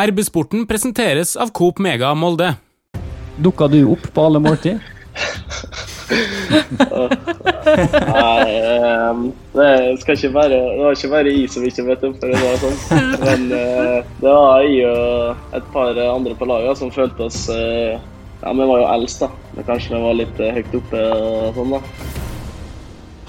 RB-sporten presenteres av Coop Mega Molde. Dukka du opp på alle måltid? Nei, ehm, det skal ikke være Det var ikke bare jeg som ikke vet om det var sånn. Men eh, det var jeg og et par andre på laget som følte oss eh, Ja, vi var jo eldst, da. Men kanskje vi var litt eh, høyt oppe og sånn, da.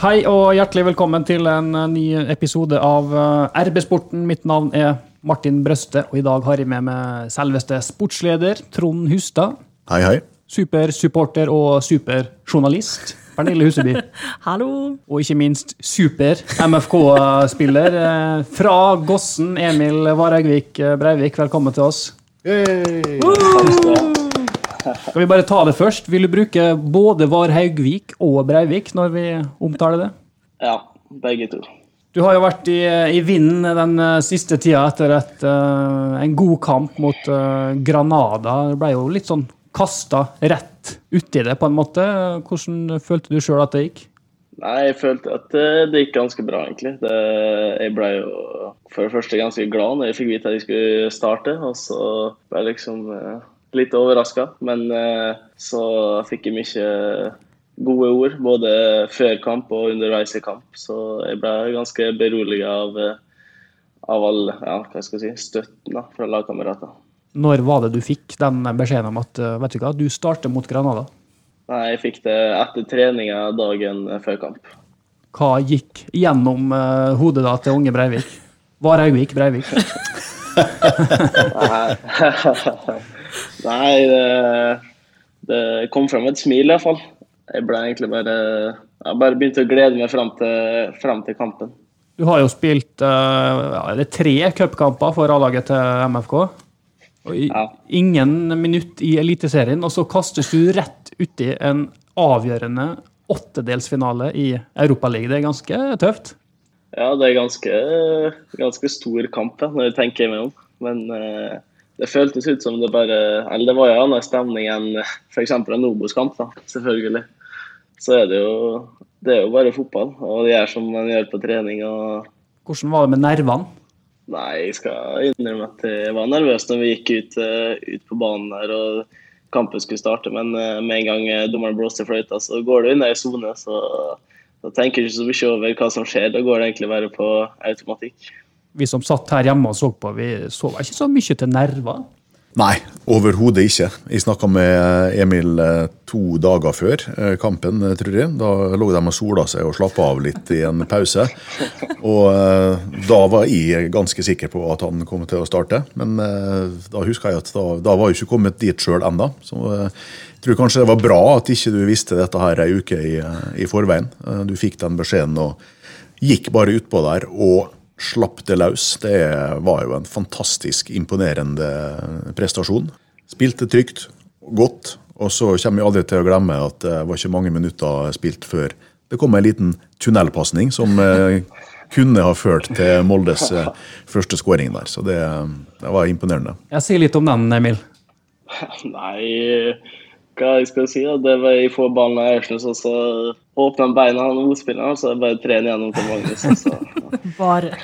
Hei og hjertelig velkommen til en ny episode av RB-sporten. Mitt navn er Martin Brøste, og i dag har jeg med meg selveste sportsleder Trond Hustad. Hei, hei. Supersupporter og superjournalist Pernille Huseby. Hallo! Og ikke minst super MFK-spiller eh, fra Gossen Emil Vareigvik Breivik. Velkommen til oss. Skal vi bare ta det først? Vil du bruke både Varhaugvik og Breivik når vi omtaler det? Ja, begge to. Du har jo vært i, i vinden den eh, siste tida etter et, uh, en god kamp mot uh, Granada. Du ble jo litt sånn kasta rett uti det, på en måte. Hvordan følte du sjøl at det gikk? Nei, jeg følte at det gikk ganske bra, egentlig. Det, jeg ble jo for det første ganske glad når jeg fikk vite at jeg skulle starte, og så ble jeg liksom uh, litt overraska. Men så fikk jeg mye gode ord, både før kamp og underveis i kamp. Så jeg ble ganske beroliga av, eh, av all ja, hva skal jeg si, støtten da, fra lagkamerater. Når var det du fikk den beskjeden om at eh, vet du hva, du starter mot Granada? Nei, jeg fikk det etter treninga dagen før kamp. Hva gikk gjennom eh, hodet da til unge Breivik? Varhaugvik Breivik. Nei, det, det kom fram et smil, iallfall. Jeg ble egentlig bare Jeg bare begynte å glede meg fram til, fram til kampen. Du har jo spilt eh, ja, tre cupkamper for A-laget til MFK. Og i, Ja. Ingen minutt i Eliteserien, og så kastes du rett uti en avgjørende åttedelsfinale i Europaligaen. Det er ganske tøft. Ja, det er ganske, ganske stor kamp, da, når jeg tenker meg om. Men eh, det føltes ut som det bare Eller det var jo annen stemning enn f.eks. en Obos-kamp, da, selvfølgelig. Så er det jo det er jo bare fotball, og det gjør som man gjør på trening. og Hvordan var det med nervene? Nei, jeg skal innrømme at jeg var nervøs når vi gikk ut, eh, ut på banen der og kampen skulle starte. Men eh, med en gang eh, dommeren blåser fløyta, så går du inn i ei sone. Så da tenker jeg ikke så mye over hva som skjer. Da går det egentlig bare på automatikk. Vi som satt her hjemme og så på, vi så ikke så mye til nerver. Nei, overhodet ikke. Jeg snakka med Emil eh, to dager før eh, kampen, eh, tror jeg. Da lå de og sola seg og slappa av litt i en pause. Og da var jeg ganske sikker på at han kom til å starte. Men da husker jeg at da, da var jeg ikke kommet dit sjøl ennå. Så jeg tror kanskje det var bra at ikke du visste dette her ei uke i, i forveien. Du fikk den beskjeden og gikk bare utpå der og slapp det løs. Det var jo en fantastisk imponerende prestasjon. Spilte trygt, godt, og så kommer jeg aldri til å glemme at det var ikke mange minutter spilt før det kom en liten tunnelpasning som eh, kunne ha ført til Moldes eh, første skåring der. Så det, det var imponerende. Jeg sier litt om den, Emil. Nei, hva jeg skal si? Det var Jeg får ballen av Aursnes, og så åpner beina han motspilleren, så jeg bare trener gjennom til Magnus. Så. Bare.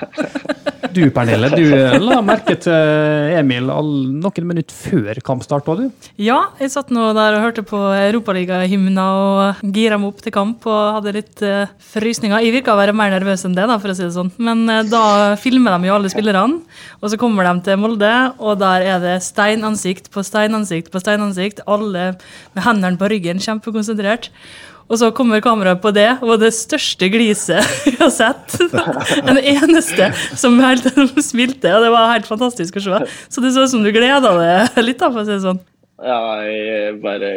Du, Pernille, du la merke til Emil all, noen minutter før kampstart, var du? Ja, jeg satt nå der og hørte på Europaligahymna og gira meg opp til kamp og hadde litt uh, frysninger. Jeg virka å være mer nervøs enn det, da, for å si det sånn. Men uh, da filmer de jo alle spillerne, og så kommer de til Molde, og der er det steinansikt på steinansikt på steinansikt, alle med hendene på ryggen, kjempekonsentrert. Og så kommer kameraet på det, og det største gliset jeg har sett. Den eneste som helt smilte, og det var helt fantastisk å se. Så det så ut som du gleda deg litt, da, for å si det sånn. Ja, jeg bare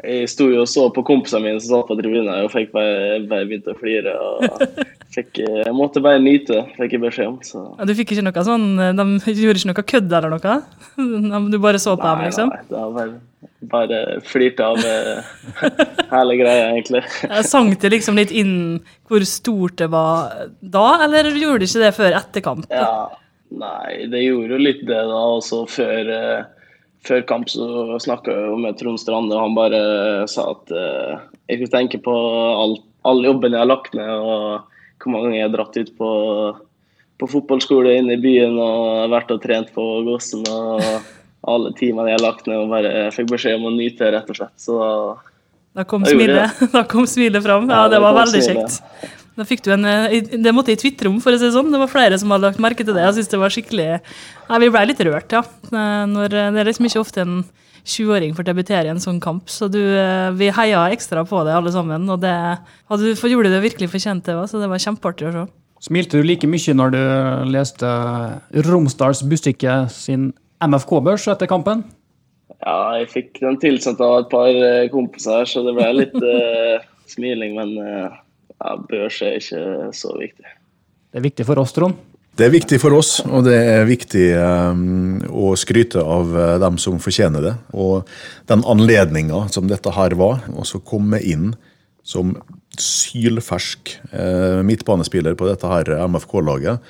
Jeg sto jo og så på kompisene mine som satt på tribunen og fikk bare, bare begynte å flire. og fikk, Jeg måtte bare nyte det, fikk jeg beskjed om. Så. Ja, Du fikk ikke noe sånn De gjorde ikke noe kødd eller noe? Du bare så på dem, liksom? nei, det var bare, bare flirte av eh, hele greia, egentlig. Jeg Sang det liksom litt inn hvor stort det var da, eller gjorde det ikke det før etter kamp? Ja, nei, det gjorde jo litt det da. Også før, eh, før kamp så snakka jeg med Trond Strande, og han bare sa at uh, jeg skulle tenke på all, all jobben jeg har lagt ned, og hvor mange ganger jeg har dratt ut på, på fotballskole inne i byen og vært og trent på Gossen. Og alle timene jeg har lagt ned, og bare fikk beskjed om å nyte det, rett og slett. Så Da kom smilet, da kom smilet fram. Ja, det var veldig kjekt. Da fikk du en, eh, Det måtte jeg tvitre om, for å si det sånn. Det var flere som hadde lagt merke til det. Jeg synes det var skikkelig Nei, Vi ble litt rørt, ja. Eh, Når, det er liksom ikke ofte en 20-åring får debutere i en sånn kamp, så du, eh, vi heia ekstra på det alle sammen. Og det hadde du for gjorde det virkelig fortjent, det òg, så det var kjempeartig å se. Smilte du like mye når du leste Romsdals Bustikke sin MFK-børs etter kampen? ja, jeg fikk den tilsendt av et par eh, kompiser, så det ble litt uh, smiling. Men eh, ja, børs er ikke så viktig. Det er viktig for oss, Trond. Det er viktig for oss, og det er viktig um, å skryte av eh, dem som fortjener det. Og den anledninga som dette her var, å komme inn som sylfersk uh, midtbanespiller på dette her MFK-laget,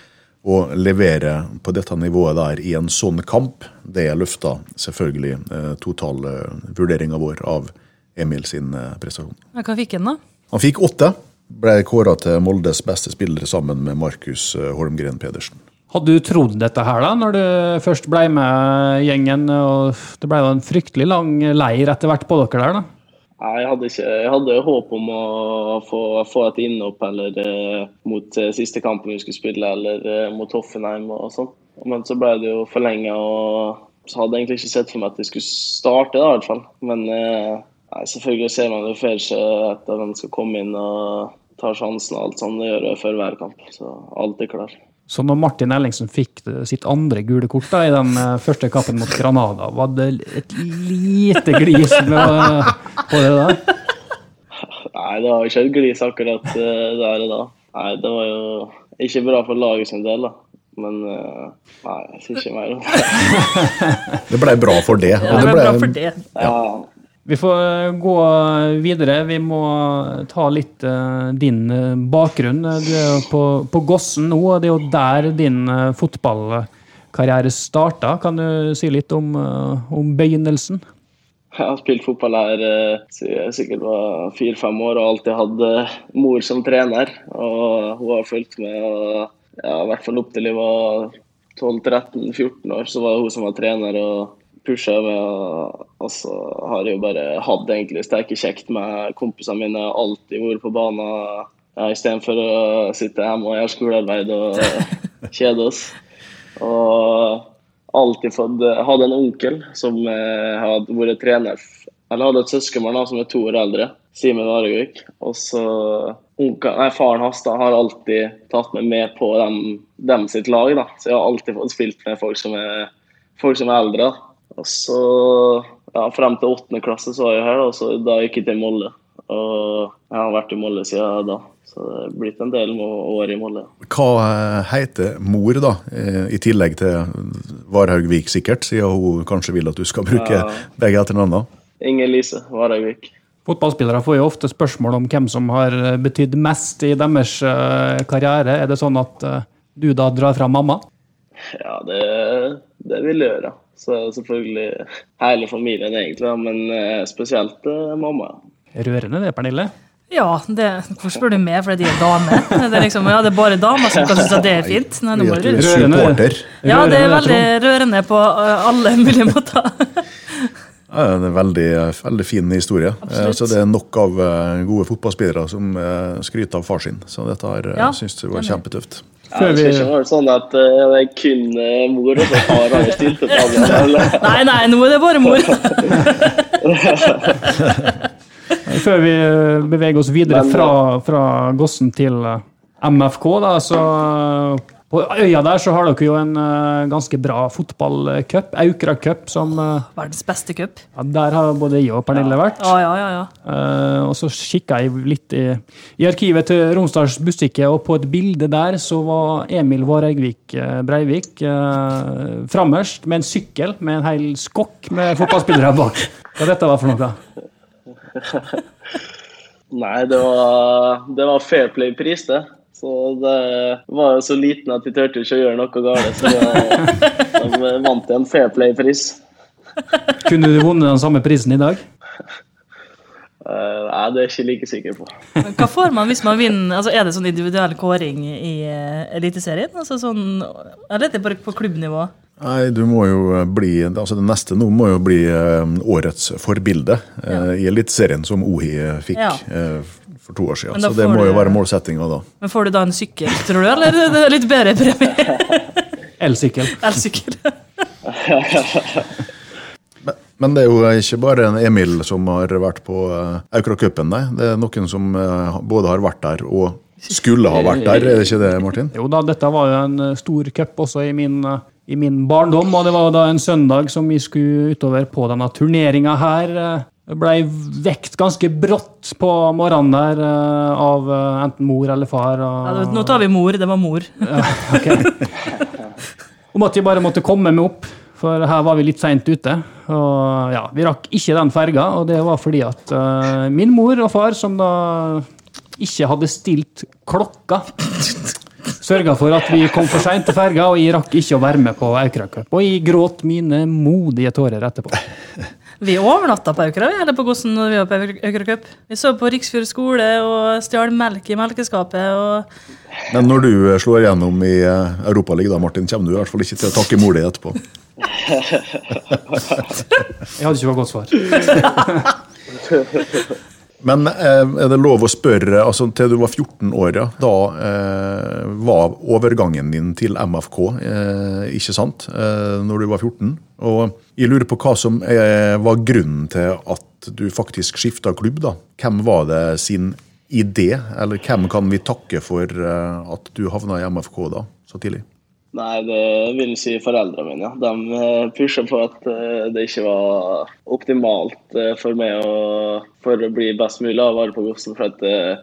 og levere på dette nivået der i en sånn kamp, det løfta selvfølgelig uh, totalvurderinga vår av Emil sin eh, prestasjon. Hva fikk han, da? Han fikk åtte. Ble kåra til Moldes beste spillere sammen med Markus eh, Holmgren Pedersen. Hadde du trodd dette her da, når du først ble med gjengen? og Det ble jo en fryktelig lang leir etter hvert på dere der, da. Nei, jeg hadde, ikke, jeg hadde håp om å få, få et innhopp eller eh, mot eh, siste kampen vi skulle spille, eller eh, mot Hoffenheim og sånn. Men så ble det jo forlenga, og så hadde jeg egentlig ikke sett for meg at det skulle starte, da, i hvert fall. Men eh, nei, selvfølgelig ser man jo for seg at den skal komme inn og ta sjansen og alt sånt. Det gjør jeg før hver kamp, så alt er klar. Så når Martin Ellingsen fikk sitt andre gule kort da, i den eh, første kampen mot Granada, var det et lite glis med, på det da? Nei, det var ikke et glis akkurat eh, der og da. Nei, det var jo ikke bra for laget sin del, da. Men eh, nei, jeg sier ikke mer om det. Det ble bra for det. Ja, det det var bra for det. Ja, Vi får eh, gå videre. Vi må ta litt uh, din eh, bakgrunn. Du er jo på, på Gossen nå, og det er jo der din uh, fotballkarriere starta. Kan du si litt om, uh, om begynnelsen? Jeg har spilt fotball her siden jeg sikkert var fire-fem år og alltid hadde mor som trener. Og hun har fulgt med, og, ja, i hvert fall opp til jeg var 12-13-14 år, så var det hun som var trener og pusha med, Og, og så har jeg jo bare hatt egentlig steike kjekt med kompisene mine. Alltid vært på banen ja, istedenfor å sitte hjemme og gjøre skolearbeid og kjede oss. Og alltid fått Hadde en onkel som eh, hadde vært trener Eller hadde et søskenbarn som er to år eldre, Simen Varegvik. Og så onkel, nei, Faren hans da, har alltid tatt meg med på dem, dem sitt lag. da, Så jeg har alltid fått spilt med folk som er, folk som er eldre. da. Og så, ja, Frem til åttende klasse så var jeg her, da, og så da gikk jeg til Molde. Og jeg har vært i Molde siden da. Så det er blitt en del år i Molde. hva eh, heter mor, da? eh, I tillegg til Varhaug-Vik, sikkert, siden hun kanskje vil at du skal bruke Ja. begge etternavnene. Inger Lise Varhaugvik. Fotballspillere får jo ofte spørsmål om hvem som har eh, betydd mest i deres karriere. Er det sånn at du da drar fra mamma? Ja, det, det vil jeg gjøre. Så selvfølgelig hele familien, egentlig, men eh, spesielt eh, mamma. Rørende det, Pernille. Ja, det, hvorfor spør du meg fordi de er dame? Det er liksom, ja, det er bare damer som kan synes at det er fint. Nei, det, er Rørende. Ja, det er veldig rørende på alle mulige måter. Ja, det er en veldig, veldig fin historie. Altså, det er nok av eh, gode fotballspillere som eh, skryter av far sin. Så dette her eh, Ja, synes jeg var kjempetøft. Ja, det vi- skal ikke være sånn at uh, det er kun uh, mor og så far har stilt opp alle. Nei, nei, nå er det bare mor. Før vi eh, beveger oss videre fra, fra Gossen til MFK, da, så på øya der så har dere jo en uh, ganske bra fotballcup, Aukra Cup, som uh, Verdens beste cup. ja, Der har både jeg og Pernille vært. Ja, ja, ja. ja. Uh, og så kikka jeg litt i, i arkivet til Romsdals Bustikke, og på et bilde der så var Emil Vareigvik eh, Breivik uh, frammerst med en sykkel med en hel skokk med fotballspillere bak. Hva dette var for noe? Nei, det var, det var Fair Play-pris, det. Så det var jo så liten at de turte ikke å gjøre noe galt. Så det, de vant en Fair Play-pris. Kunne du vunnet den samme prisen i dag? Uh, nei, det er jeg ikke like sikker på. Men Hva får man hvis man vinner? Altså, er det sånn individuell kåring i eh, Eliteserien? Altså sånn, eller er det bare på klubbnivå? Nei, du må jo bli, altså Det neste nå må jo bli eh, årets forbilde eh, i Eliteserien, som Ohi fikk Ja. eh, for to år siden. Så det må jo være målsettinga da. Men får du da en sykkel, tror du? Eller er det litt bedre premie? Elsykkel. Elsykkel. Men det er jo ikke bare en Emil som har vært på Aukra-cupen, nei. Det er noen som eh, både har vært der og skulle ha vært der, er det ikke det, Martin? Jo da, dette var jo en eh, stor cup også i min, eh, i min barndom, og det var da en søndag som vi skulle utover på denne turneringa her. Blei vekt ganske brått på morgenen der eh, av eh, enten mor eller far. Ja, nå tar vi mor. Det var mor. Om at vi bare måtte komme meg opp, for her var vi litt seint ute. Og ja, Vi rakk ikke den ferga, og det var fordi at uh, min mor og far, som da ikke hadde stilt klokka, sørga for at vi kom for seint til ferga, og jeg rakk ikke å være med på Aukra Cup. Og jeg gråt mine modige tårer etterpå. Vi overnatta på Aukra, vi, eller på Gossen når vi var på Aukra Cup. Vi så på Riksfjord skole og stjal melk i melkeskapet. og... Men når du eh, slår gjennom i uh, Europaligaen, Martin, kommer du i hvert fall ikke til å takke mor di etterpå. Jeg hadde ikke fått godt svar. Men eh, er det lov å spørre, altså til du var 14 år, ja, da eh, var overgangen din til MFK, eh, ikke sant, eh, når du var 14? Og jeg lurer på hva som eh, var grunnen til at du faktisk skifta klubb, da. Hvem var det sin idé, eller hvem kan vi takke for eh, at du havna i MFK da, så tidlig? Nei, det vil si foreldrene mine. Ja. De eh, pusha på at eh, det ikke var optimalt eh, for meg å, for å bli best mulig av være på Gossen. For at eh,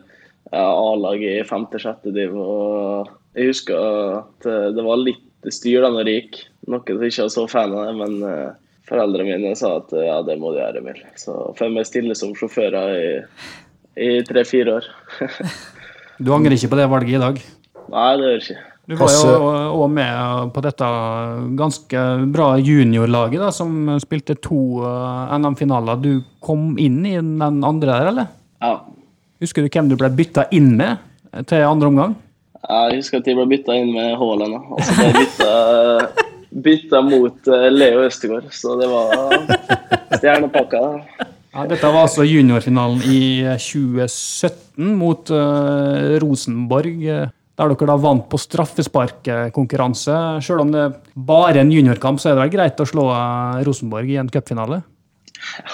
jeg har A-lag i femte-sjette div. Og jeg husker at det var litt styr da når jeg gikk. Noen som ikke var så fan av det, men foreldrene mine sa at ja, det må du gjøre, Emil. Så får jeg stille som sjåfører i, i tre-fire år. Du angrer ikke på det valget i dag? Nei, det gjør jeg ikke. Du var jo òg med på dette ganske bra juniorlaget, da, som spilte to eh, NM-finaler. Du kom inn i den andre der, eller? Ja. Husker du hvem du ble bytta inn med til andre omgang? Jeg husker at jeg ble bytta inn med Haaland. Og så ble jeg bytta, bytta mot eh, Leo Østegård, så det var stjernepakka. da. Ja, dette var altså juniorfinalen i 2017 mot uh, Rosenborg. Der dere da vant på straffesparkkonkurranse. Selv om det er bare en juniorkamp, så er det vel greit å slå eh, Rosenborg i en cupfinale?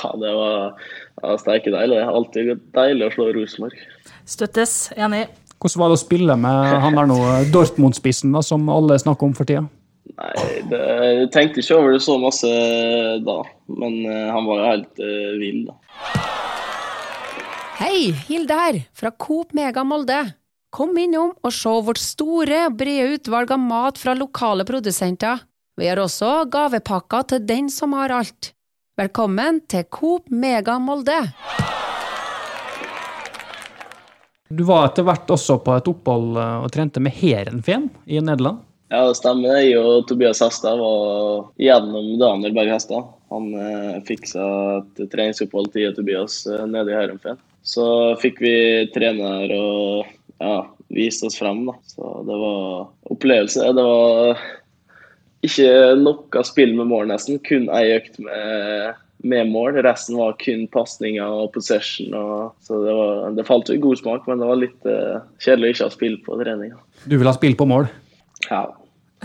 Ja, det var var sterke deilig. Det er Alltid deilig å slå Rosenborg. Støttes. Enig. Hvordan var det å spille med han der nå, Dortmund-spissen, da, som alle snakker om for tida? Nei, det, jeg tenkte ikke over det så masse da, men eh, han var jo helt uh, vill, da. Hei, Hilde her, fra Coop Mega Molde. Kom innom og se vårt store og brede utvalg av mat fra lokale produsenter. Vi har også gavepakker til den som har alt. Velkommen til Coop Mega Molde. Du var etter hvert også på et opphold eh, og trente med Heerenveen i Nederland. Ja, det stemmer. Jeg og Tobias Hestad var gjennom Daniel Berg Hestad. Han eh, fiksa et treningsopphold til jeg og Tobias eh, nede i herenfien. Så fikk vi trener og ja, viste oss frem, da. Så det var opplevelse. Det var ikke noe spill med mål, nesten. Kun ei økt med, med mål. Resten var kun pasninger og possession. Og, så det, var, det falt jo i god smak, men det var litt uh, kjedelig å ikke ha spill på trening. Du vil ha spill på mål. Ja.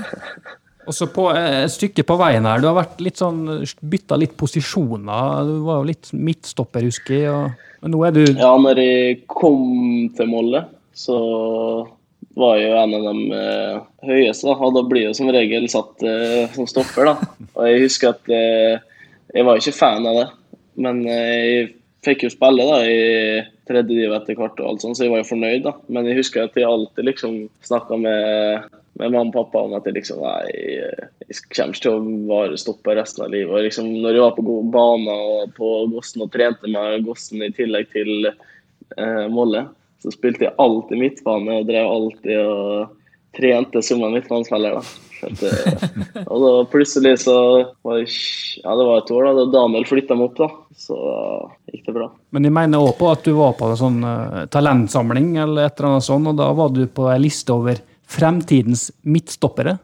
Og så på eh, et stykke på veien her, du har vært litt sånn, bytta litt posisjoner. Du var jo litt midtstopper, husker jeg. Og, men nå er du Ja, når jeg kom til Molde, så var jo en av de eh, høyeste, da. Og da blir jo som regel satt eh, som stopper, da. Og jeg husker at eh, jeg var ikke fan av det, men eh, jeg fikk jo spille da i tredje div etter hvert, og alt sånt, så jeg var jo fornøyd. da. Men jeg husker at jeg alltid liksom snakka med, med mamma og pappa om at jeg liksom Nei, jeg kommer ikke til å være stoppa resten av livet. Og liksom, når jeg var på baner og på Gossen og trente med Gossen i tillegg til eh, Molle, så spilte jeg alltid midtbane og drev alltid og trente som en midtbanespiller. eh, og da plutselig så var det, Ja, det var et år da, da Daniel flytta meg opp, da. Så gikk det bra. Men jeg mener òg på at du var på en sånn uh, talentsamling eller et eller annet sånt, og da var du på ei liste over fremtidens midtstoppere.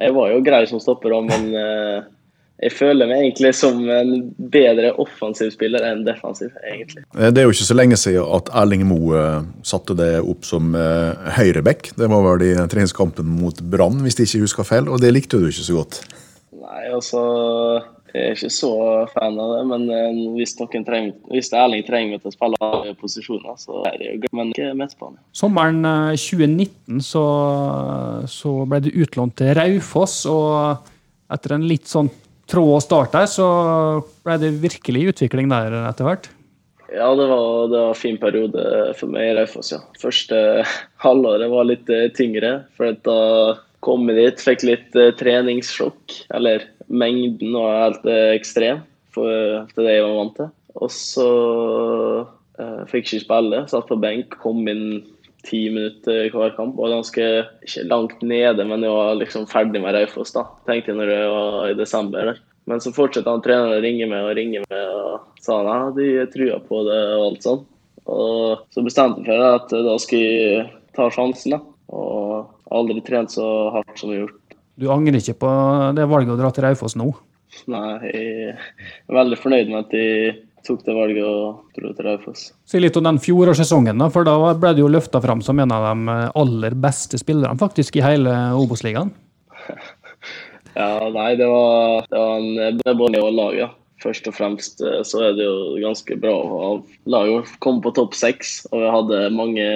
Jeg var jo grei som stopper òg, men uh, jeg føler meg egentlig som en bedre offensiv spiller enn defensiv, egentlig. Eh, det er jo ikke så lenge siden at Erling Moe satte det opp som uh, høyreback. Det var vel i treningskampen mot Brann, hvis jeg ikke husker feil, og det likte du ikke så godt? Nei, altså jeg er ikke så fan av det, men hvis, trenger, hvis Erling trenger meg til å spille alle posisjoner, så er det jo gøy, Men ikke midtbane. Sommeren 2019 så, så ble du utlånt til Raufoss, og etter en litt sånn trå start der, så ble det virkelig utvikling der etter hvert? Ja, det var, det var en fin periode for meg i Raufoss, ja. Første halvåret var litt eh, tyngre. For da kom jeg dit, fikk litt uh, treningssjokk. Eller mengden var helt uh, ekstrem for, til det jeg var vant til. Og så eh, fikk jeg ikke spille. Satt på benk, kom inn ti minutter hver kamp. Og ganske ikke langt nede, men jeg var liksom ferdig med Raufoss, da. Tenkte jeg når det var i desember. der. Men så fortsatte han treneren å ringe meg og ringe meg og sa at de trua på det og alt sånn. Og så bestemte jeg meg at da skulle jeg ta sjansen, da. Og aldri trent så hardt som jeg har gjort. Du angrer ikke på det valget å dra til Raufoss nå? Nei, jeg er veldig fornøyd med at de tok det valget og dro til Raufoss. Si litt om den fjorårssesongen, for da ble du jo løfta fram som en av de aller beste spillerne faktisk i hele Obos-ligaen. ja, nei, det var, det var en bra og lag, ja. Først og fremst eh, så er det jo ganske bra å ha laget kom på topp seks. Og vi hadde mange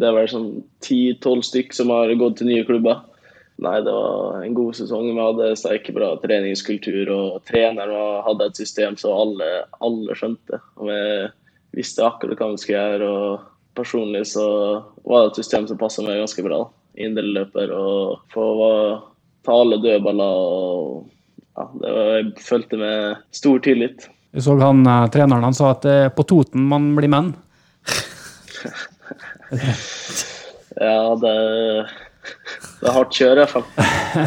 Det er vel sånn ti-tolv stykk som har gått til nye klubber. Nei, det var en god sesong. Vi hadde sterkebra treningskultur, og treneren hadde et system så alle, alle skjønte. Og vi visste akkurat hva vi skulle gjøre. og Personlig så var det et system som passa meg ganske bra. Indreløper og få ta alle dødballer. og ja, det var, Jeg følte med stor tillit. Vi så han, eh, Treneren han sa at det er på Toten man blir menn. ja, det det er hardt kjør, i hvert fall.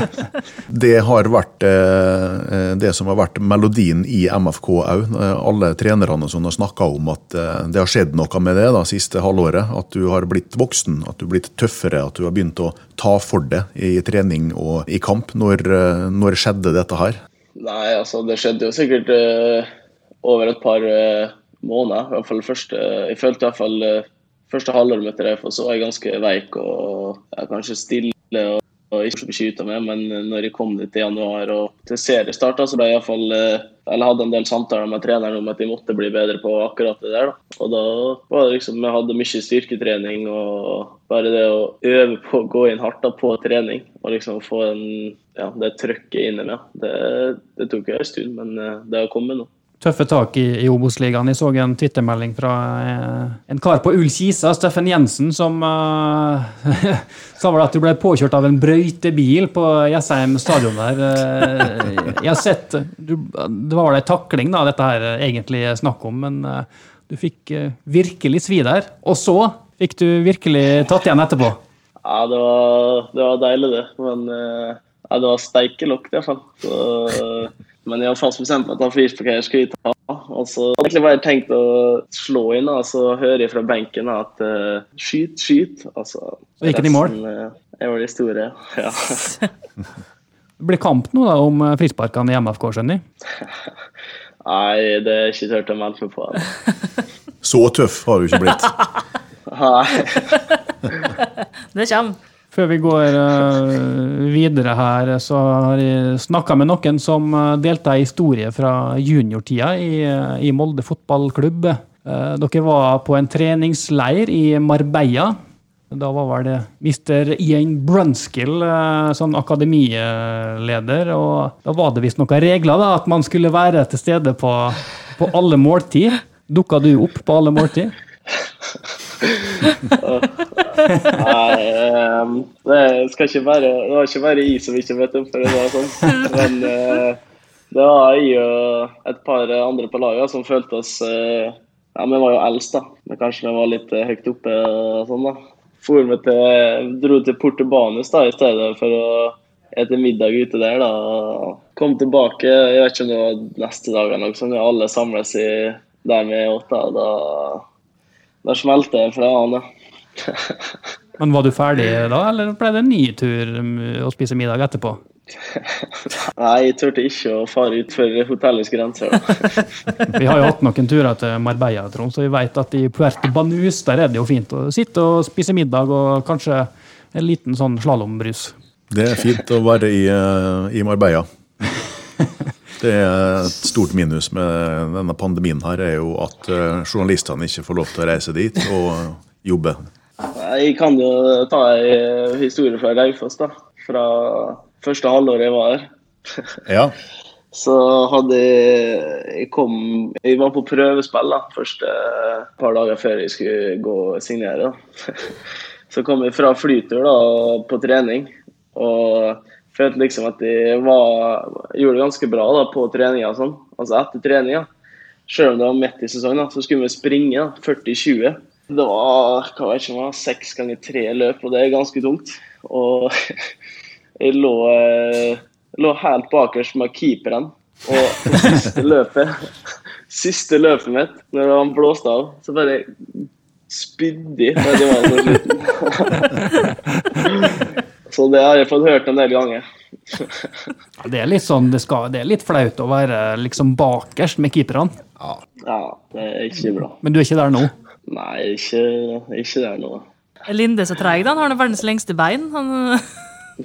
det har vært eh, det som har vært melodien i MFK òg. Alle trenerne som har snakka om at eh, det har skjedd noe med det da, siste halvåret. At du har blitt voksen, at du har blitt tøffere, at du har begynt å ta for det i trening og i kamp. Når, eh, når skjedde dette her? Nei, altså det skjedde jo sikkert uh, over et par uh, måneder. I hvert fall første, jeg følte i hvert fall uh, første halvåret mitt i så var jeg ganske veik og ja, kanskje stille og, og ikke beskytta meg. Men når jeg kom dit i januar og til seriestart, så ble jeg iallfall eh, eller hadde en del samtaler med treneren om at jeg måtte bli bedre på akkurat det der. Da. Og da var det liksom, Jeg hadde mye styrketrening og bare det å øve på å gå inn hardt da, på trening og liksom få en, ja, det trøkket inni meg, det, det tok jo en stund, men eh, det har kommet nå tøffe tak i, i Obos-ligaen. Jeg så en twittermelding fra eh, en kar på Ull-Kisa, Steffen Jensen, som eh, sa vel at du ble påkjørt av en brøytebil på Jessheim stadion der. Uh, jeg har sett du, Det var vel ei takling, da, dette her egentlig snakk om, men eh, du fikk virkelig svi der. Og så fikk du virkelig tatt igjen etterpå. Ja, det var, det var deilig, det. Men ja, det var steikelokk, i hvert fall. Så men jeg har fast bestemt meg at han frisparkerer skal jeg ta. Og så hadde jeg egentlig bare tenkt å slå inn, og så hører jeg fra benken at uh, skyt, skyt. Altså, og gikk han i mål? Jeg var de store, ja. det blir kamp nå da om eh, frisparkene i MFK, skjønner jeg? Nei, det er ikke tørt å melde meg på. så tøff har du ikke blitt. Nei. det kommer. Før vi går uh, videre her, så har jeg snakka med noen som uh, delte ei historie fra juniortida i, uh, i Molde fotballklubb. dere var på en treningsleir i Marbella. Da var vel det Mr. Ian Brunskill som akademileder. Og da var det visst noen regler, da, at man skulle være til stede på, på alle måltid. Dukka du opp på alle måltid? Nei, um, det skal ikke være Det var ikke bare jeg som ikke vet om det var sånn. Men uh, det var jeg og et par andre på laget som følte oss uh, Ja, vi var jo eldst, da. Men kanskje vi var litt høyt oppe og sånn, da. For vi til, dro til Portobanus da, i stedet for å spise middag ute der, da. Kom tilbake, jeg vet ikke om det var neste dag eller noe sånt, alle samles i der vi åt, da. Da, da smelter jeg fra han, ja. Men var du ferdig da, eller ble det en ny tur um, å spise middag etterpå? Nei, jeg turte ikke å fare utfor hotellets grenser. Vi har jo hatt noen turer til Marbella, Trond, så vi vet at i Puerto Banus der er det jo fint å sitte og spise middag og kanskje en liten sånn slalåmbrus. Det er fint å være i, eh, i Marbella. Det er et stort minus med denne pandemien her, er jo at eh, journalistene ikke får lov til å reise dit og jobbe. Jeg kan jo ta en historie fra Raufoss, da. Fra første halvår jeg var her. Ja, Så hadde jeg Jeg kom Jeg var på prøvespill da, første par dager før jeg skulle gå og signere. da. Så kom jeg fra flytur da, på trening og følte liksom at jeg var, gjorde det ganske bra da, på treninga. og Sånn. Altså etter treninga. Selv om det var midt i sesongen, da, så skulle vi springe 40-20. Det var hva vet var seks ganger tre løp, og det er ganske tungt. Og jeg lå, eh, lå helt bakerst med keeperen. Og på siste løpet siste løpet mitt, når han blåste av, så bare spydde jeg Det var så sliten. Så det har jeg fått hørt en del ganger. Det er litt sånn, det, skal, det er litt flaut å være liksom bakerst med keeperne, Ja, det er ikke bra. men du er ikke der nå. Nei, ikke, ikke er nå. Linde så treig, da. Han har verdens lengste bein. Han,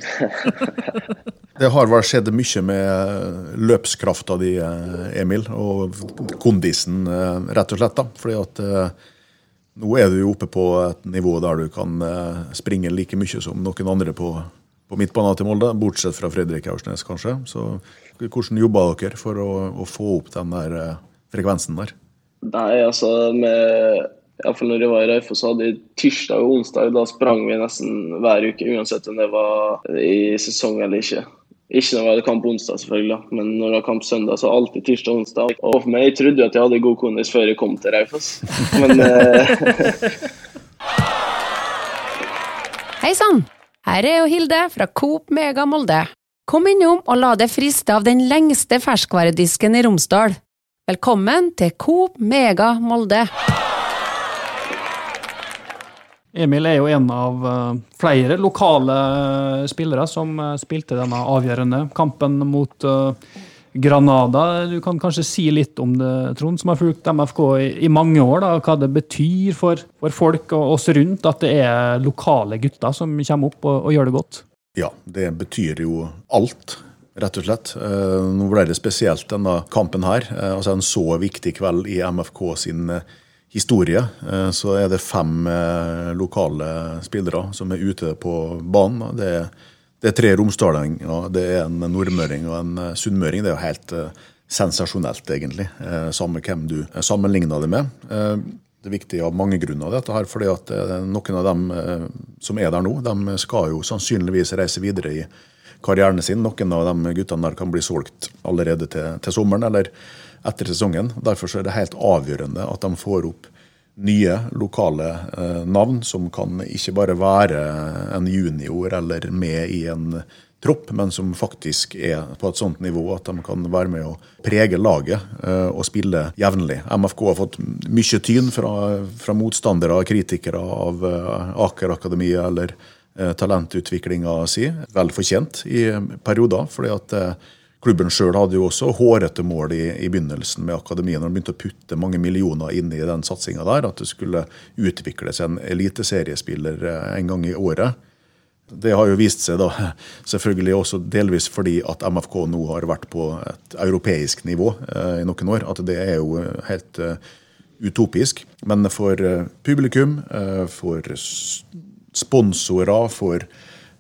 Det har vel skjedd mye med løpskrafta di, eh, Emil, og kondisen, eh, rett og slett. da. Fordi at eh, nå er du jo oppe på et nivå der du kan eh, springe like mye som noen andre på, på midtbanen til Molde, bortsett fra Fredrik Aursnes, kanskje. Så hvordan jobber dere for å, å få opp den der eh, frekvensen der? Nei, altså med Iallfall når jeg var i Raufoss, hadde jeg tirsdag og onsdag. Da sprang vi nesten hver uke, uansett om det var i sesong eller ikke. Ikke når det var kamp onsdag, selvfølgelig, men når det var kamp søndag, så alltid tirsdag og onsdag. Og for meg, jeg trodde jo at jeg hadde god kondis før jeg kom til Raufoss. Men eh, Hei sann! Her er jo Hilde fra Coop Mega Molde. Kom innom og la deg friste av den lengste ferskvaredisken i Romsdal. Velkommen til Coop Mega Molde. Emil er jo en av eh, flere lokale eh, spillere som eh, spilte denne avgjørende kampen mot Granada. Du kan kanskje si litt om det, Trond, som har fulgt MFK i, mange år. Da, hva det betyr for, for folk og oss rundt at det er lokale gutter som kommer opp og, og gjør det godt. Ja, det betyr jo alt, rett og slett. Nå ble det spesielt denne kampen her. Altså En så viktig kveld i MFK sin historie. Eh, Så er det fem eh, lokale spillere som er ute på banen. Det er, det er tre romsdalinger, det er en nordmøring og en eh, sunnmøring. Det er jo helt sensasjonelt, egentlig. Samme hvem du sammenligner det med. Det er viktig av mange grunner, dette her, fordi at noen av dem som er der nå, de skal jo sannsynligvis reise videre i karrieren sin. Noen av de guttene der kan bli solgt allerede til, til sommeren eller etter sesongen. Derfor er det helt avgjørende at de får opp nye lokale eh, navn som kan ikke bare være en junior eller med i en tropp, men som faktisk er på et sånt nivå at de kan være med å prege laget eh, og spille jevnlig. MFK har fått mye tyn fra, fra motstandere og kritikere av eh, Aker Akademiet eller talentutviklinga si. Vel fortjent i perioder, fordi at klubben sjøl hadde jo også hårete mål i, i begynnelsen med akademiet, når de begynte å putte mange millioner inn i den satsinga der, at det skulle utvikles en eliteseriespiller eh, en gang i året. Det har jo vist seg, da, selvfølgelig også delvis fordi at MFK nå har vært på et europeisk nivå eh, i noen år, at det er jo helt eh, utopisk. Men for eh, publikum, eh, for sponsorer, for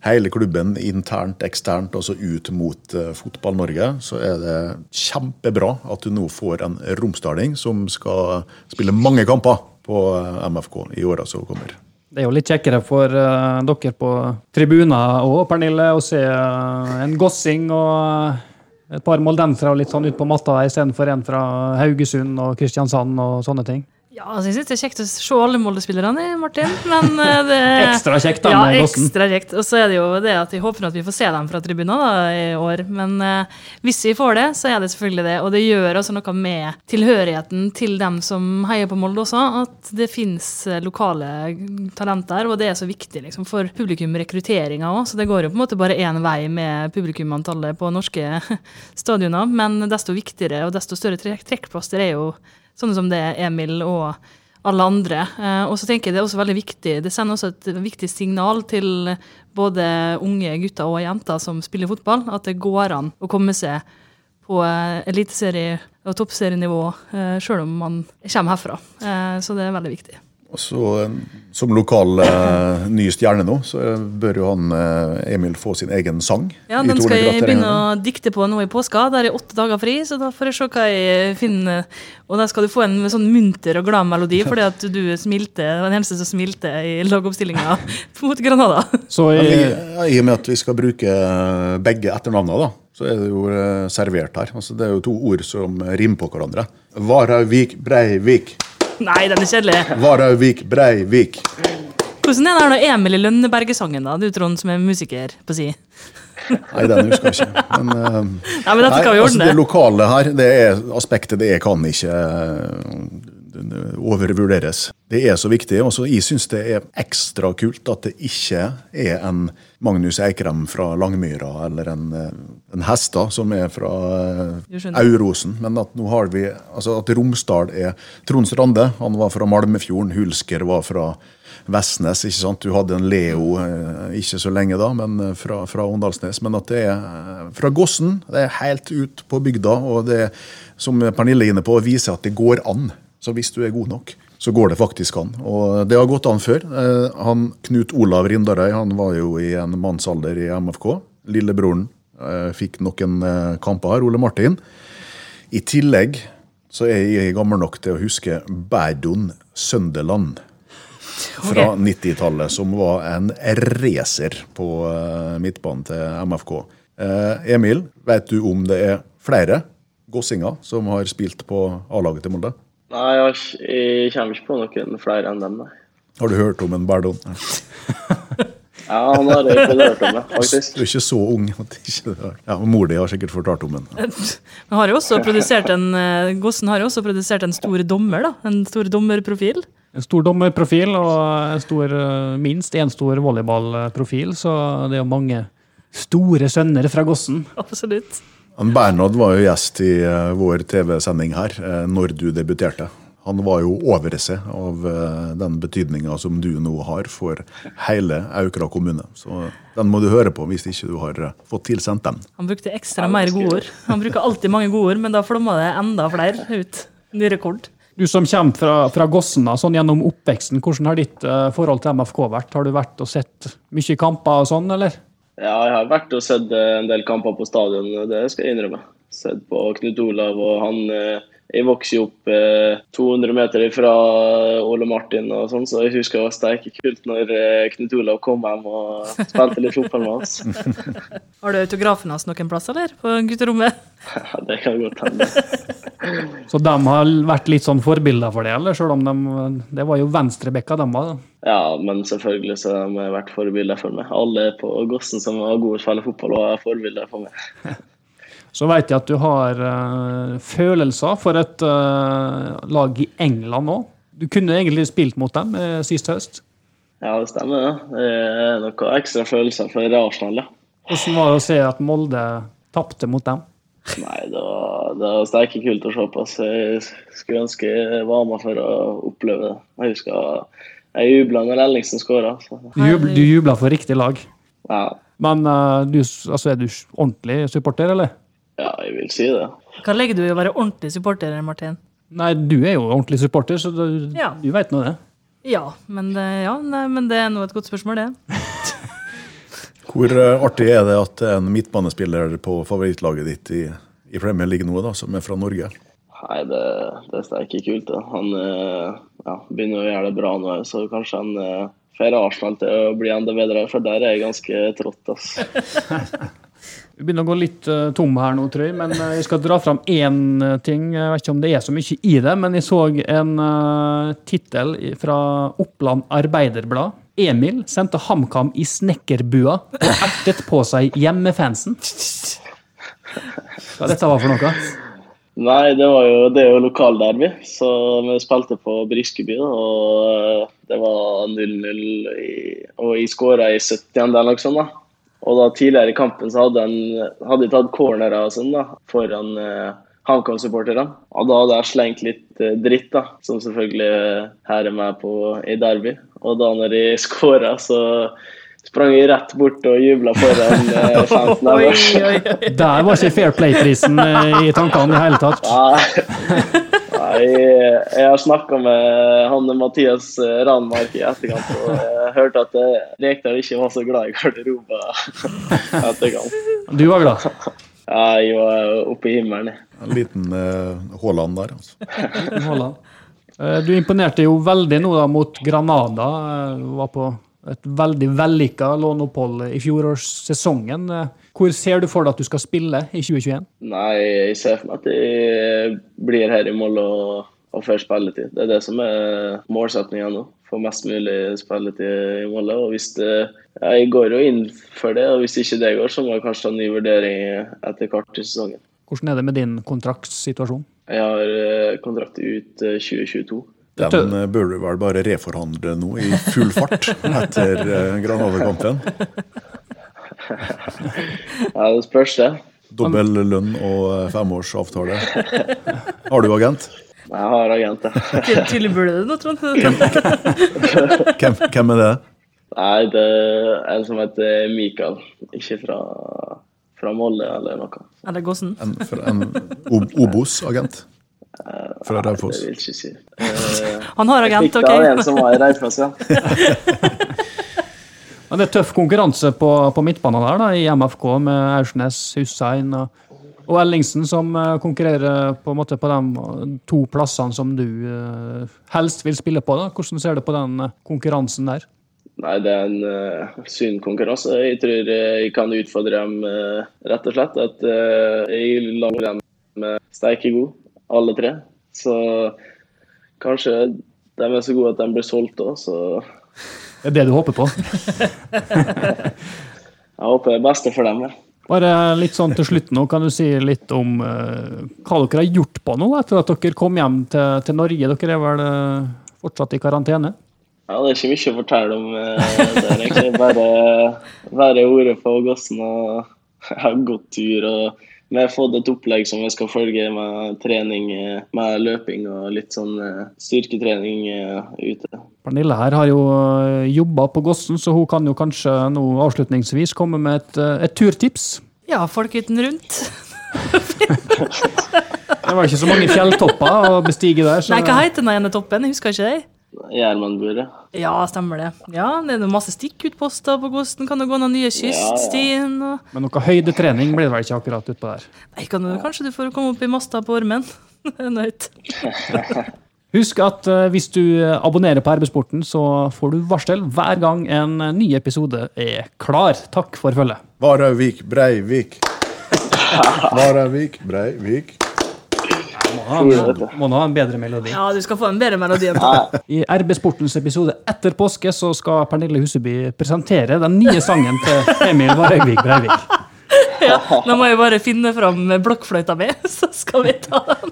hele klubben internt, eksternt, altså ut mot eh, Fotball-Norge, så er det kjempebra at du nå får en romsdaling som skal spille mange kamper på eh, MFK i åra som kommer. Det er jo litt kjekkere for uh, dere på tribuner òg, Pernille, å se uh, en Gossing og et par moldensere litt sånn ut på matta istedenfor en fra Haugesund og Kristiansand og sånne ting. Ja, altså, jeg syns det er kjekt å se alle Molde-spillerne, Martin. Men eh, det Ekstra kjekt da Ja, ekstra kjekt. Og så er det jo det at jeg håper at vi får se dem fra tribunen da, i år. Men uh, hvis vi får det, så er det selvfølgelig det. Og det gjør også noe med tilhørigheten til dem som heier på Molde også, at det fins lokale talenter, og det er så viktig liksom, for publikumrekrutteringa òg. Så det går jo på en måte bare én vei med publikumantallet på norske stadioner. Men desto viktigere og desto større trekk trekkplaster er jo sånne som det er Emil og alle andre. Eh, og så tenker jeg det er også veldig viktig, det sender også et viktig signal til både unge gutter og jenter som spiller fotball, at det går an å komme seg på eh, eliteserie- og toppserienivå eh, sjøl om man kommer herfra. Så det er veldig viktig. Og så, eh, Som lokal eh, ny stjerne nå, så bør jo han eh, Emil få sin egen sang. Ja, Den skal jeg begynne å dikte på nå i påska. Der er åtte dager fri, så da får jeg se hva jeg finner. Og da skal du få en sånn munter og glad melodi, fordi at du smilte, var den eneste som smilte i lagoppstillinga mot Granada. Så i, ja, I og med at vi skal bruke eh, begge etternavna, da, så er det jo eh, servert her. Altså, det er jo to ord som rimer på hverandre. Varauvik, Breivik. Nei, den er kjedelig. Varauvik, Breivik. Hvordan er når Emil i Lønneberget-sangen, da? Du, Trond, som er musiker på si. Nei, den husker jeg ikke. Men, uh, nei, men dette nei, skal vi altså, ordne. det lokale her, det er aspektet det kan ikke eh, overvurderes. Det er så viktig. og så Jeg syns det er ekstra kult at det ikke er en Magnus Eikrem fra Langmyra eller en, eh, en Hesta som er fra eh. Aurosen, men at nå har vi altså at Romsdal er Trond Strande, han var fra Malmefjorden, Hulsker var fra Vestnes. ikke sant? Du hadde en Leo eh, ikke så lenge da, men fra, fra Åndalsnes. Men at det er fra Gossen, det er helt ut på bygda. Og det som Pernille er inne på, viser at det går an. Så hvis du er god nok, så går det faktisk an. Og det har gått an før. Eh, Han Knut Olav Rindarøy han var jo i en mannsalder i MFK. Lillebroren eh, fikk noen eh, kamper her, Ole Martin. I tillegg så er jeg gammel nok til å huske Bærdon Sønderland fra 90-tallet, som var en racer på midtbanen til MFK. Emil, vet du om det er flere gossinger som har spilt på A-laget til Molde? Nei, jeg, jeg kommer ikke på noen flere enn dem, nei. Har du hørt om en Berdon? Ja, han har jeg ikke hørt om det, faktisk. Du er ikke så ung at ikke ja, Mor di har sikkert fortalt om den. Men har jo også produsert en, eh, Gossen har jo også produsert en stor dommer, da. En stor dommerprofil. en stor dommerprofil og en stor, eh, minst én stor volleyballprofil, så det er jo mange store sønner fra Gossen. Absolutt. Han Bernhard var jo gjest i eh, vår TV-sending her eh, når du debuterte. Han var jo over seg av eh, den betydninga som du nå har for hele Aukra kommune. Så den må du høre på hvis ikke du har fått tilsendt den. Han brukte ekstra mer godord. Han bruker alltid mange godord, men da flomma det enda flere ut. Ny rekord. Du som kommer fra, fra Gossen, sånn gjennom oppveksten, hvordan har ditt forhold til MFK vært? Har du vært og sett mye kamper og sånn, eller? Ja, jeg har vært og sett eh, en del kamper på stadion, det skal jeg innrømme. Sett på Knut Olav, og han eh, Jeg vokste jo opp eh, 200 meter fra Ole Martin, og sånn, så jeg husker det var steike kult når eh, Knut Olav kom hjem og spilte litt fotball med oss. Har du autografen hans noen plass, eller? På gutterommet? Ja, det kan godt hende. Så de har vært litt sånn forbilder for deg, eller? Selv om de, det var jo venstrebekka de var. da. Ja, men selvfølgelig så har de vært forbilder for meg. Alle på Gossen som var gode til å spille fotball, var forbilder for meg. Så vet jeg at du har uh, følelser for et uh, lag i England òg. Du kunne egentlig spilt mot dem uh, sist høst. Ja, det stemmer det. Det er noen ekstra følelser for Arsenal, ja. Hvordan var det å se at Molde tapte mot dem? Nei, det var, det var sterke kult å se på. Så jeg skulle ønske jeg var med for å oppleve det. Jeg husker jeg jubla når Ellingsen skåra. Du, jub, jubla for riktig lag. Ja, Men uh, du, altså, er du ordentlig supporter, eller? Ja, jeg vil si det. Hva legger du i å være ordentlig supporter, Martin? Nei, du er jo ordentlig supporter, så du, Ja. du veit nå det. Ja, men det, ja, nei, men det er nå et godt spørsmål, det. Hvor eh, artig er det at en midtbanespiller på favorittlaget ditt i, i Premier League nå, da, som er fra Norge? Nei, det, det er ikke kult. Da. Han eh, ja, begynner å gjøre det bra nå, så kanskje han eh, får Arsenal til å bli enda bedre, for der er jeg ganske trått. ass. Vi begynner å gå litt uh, tom her nå, tror jeg, men uh, jeg skal dra fram én uh, ting. Jeg vet ikke om det er så mye i det, men jeg så en uh, tittel fra Oppland Arbeiderblad. Emil sendte HamKam i snekkerbua og ertet på seg hjemmefansen. Hva dette var for noe? Nei, det var jo, det er jo lokalderby, så vi spilte på Briskeby. Og det var 0-0, og jeg skåra i 70. eller noe sånt. da. Og da tidligere i kampen så hadde de tatt cornerer og sånn da, foran eh, HamKam-supporterne. Og da hadde jeg slengt litt eh, dritt, da, som selvfølgelig her er med på i derby. Og da når de skåra, så sprang jeg rett bort og jubla foran eh, fansen. Der var ikke Fair Play-prisen eh, i tankene i det hele tatt. Jeg har snakka med han Mathias Ranmark i etterkant, og jeg hørte at eh, Rekdal ikke var så glad i garderoben etterkant. Du var glad? Ja, jeg var oppe i himmelen. En liten uh, der, altså. Haaland. Eh, Du imponerte jo veldig nå da mot Granada. Du Var på et veldig vellykka låneopphold i fjorårssesongen. Eh, Hvor ser du for deg at du skal spille i 2021? Nei, jeg ser for meg at jeg blir her i mål og, og får spilletid. Det er det som er målsettinga nå. Få mest mulig spilletid i målet. Og hvis det, jeg går jo inn for det, og hvis ikke det går, så må jeg kanskje ta en ny vurdering etter hvert i sesongen. Hvordan er det med din kontraktsituasjon? Jeg har eh, kontrakt ut eh, 2022. Den burde bør du vel bare reforhandle nå i full fart etter uh, Granada-kampen. Ja, det spørs det. Dobbel lønn og eh, femårsavtale. Har du agent? Jeg har agent, ja. Tilbyr burde du nå, Trond. Hvem, hvem er det? Nei, det er en som heter Mikael. Ikke fra, fra Molde eller noe. Eller Gossen. En, en Obos-agent? Fra Det vil jeg ikke si. Uh, Han har Jeg agent, fikk det av en OK? som var i Raufoss, ja. Men det er tøff konkurranse på, på midtbanen der, da, i MFK, med Aursnes, Hussein og, og Ellingsen, som eh, konkurrerer på, en måte på de to plassene som du uh, helst vil spille på. da. Hvordan ser du på den eh, konkurransen der? Nei, det er en uh, sunn konkurranse. Jeg tror jeg kan utfordre dem uh, rett og slett. At uh, jeg lager dem uh, steike gode, alle tre. Så kanskje de er så gode at de blir solgt òg, så Det er det du håper på? jeg håper det beste for dem. Ja. Bare litt sånn til slutt nå, kan du si litt om uh, hva dere har gjort på nå etter at dere kom hjem til, til Norge? Dere er vel uh, fortsatt i karantene? Ja, Det er ikke mye å fortelle om. uh, Det egentlig bare være ordet på gassen og ha god tur. og Vi har fått et opplegg som vi skal følge med trening, eh, med løping og litt sånn eh, styrketrening eh, ute. Pernille her har jo jobba på Gossen, så hun kan jo kanskje nå avslutningsvis komme med et, eh, et turtips. Ja, folkehytten rundt. Det var ikke så mange fjelltopper å bestige der. Så Nei, hva heter den ene toppen? Jeg husker ikke det. Gjermundburet. Ja, stemmer det. Ja, det er noe masse stikkutposter på Gosten. Kan det gå noen nye kyststien? Og... Men noe høydetrening blir det vel ikke akkurat utpå der. Nei, kan du, kanskje du får komme opp i masta på Ormen? Nøyt. Husk at eh, hvis du abonnerer på RB-sporten, så får du varsel hver gang en ny episode er klar. Takk for følget. Varhaugvik, Breivik. Varhaugvik, Breivik. Må ha må ha en bedre melodi. Ja, du skal få en bedre melodi Ja. I RB-sportens episode etter påske så skal Pernille Huseby presentere den nye sangen til Emil Varegvik. Breivik. Ja, nå må jeg bare finne fram blokkfløyta mi, så skal vi ta den.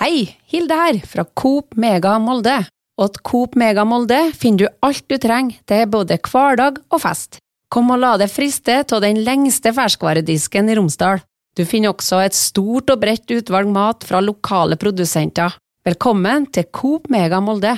Hei, Hilde her, fra Coop Mega Molde. Og til Coop Mega Molde finner du alt du trenger til både hverdag og fest. Kom og la deg friste av den lengste ferskvaredisken i Romsdal. Du finner også et stort og bredt utvalg mat fra lokale produsenter. Velkommen til Coop Mega Molde.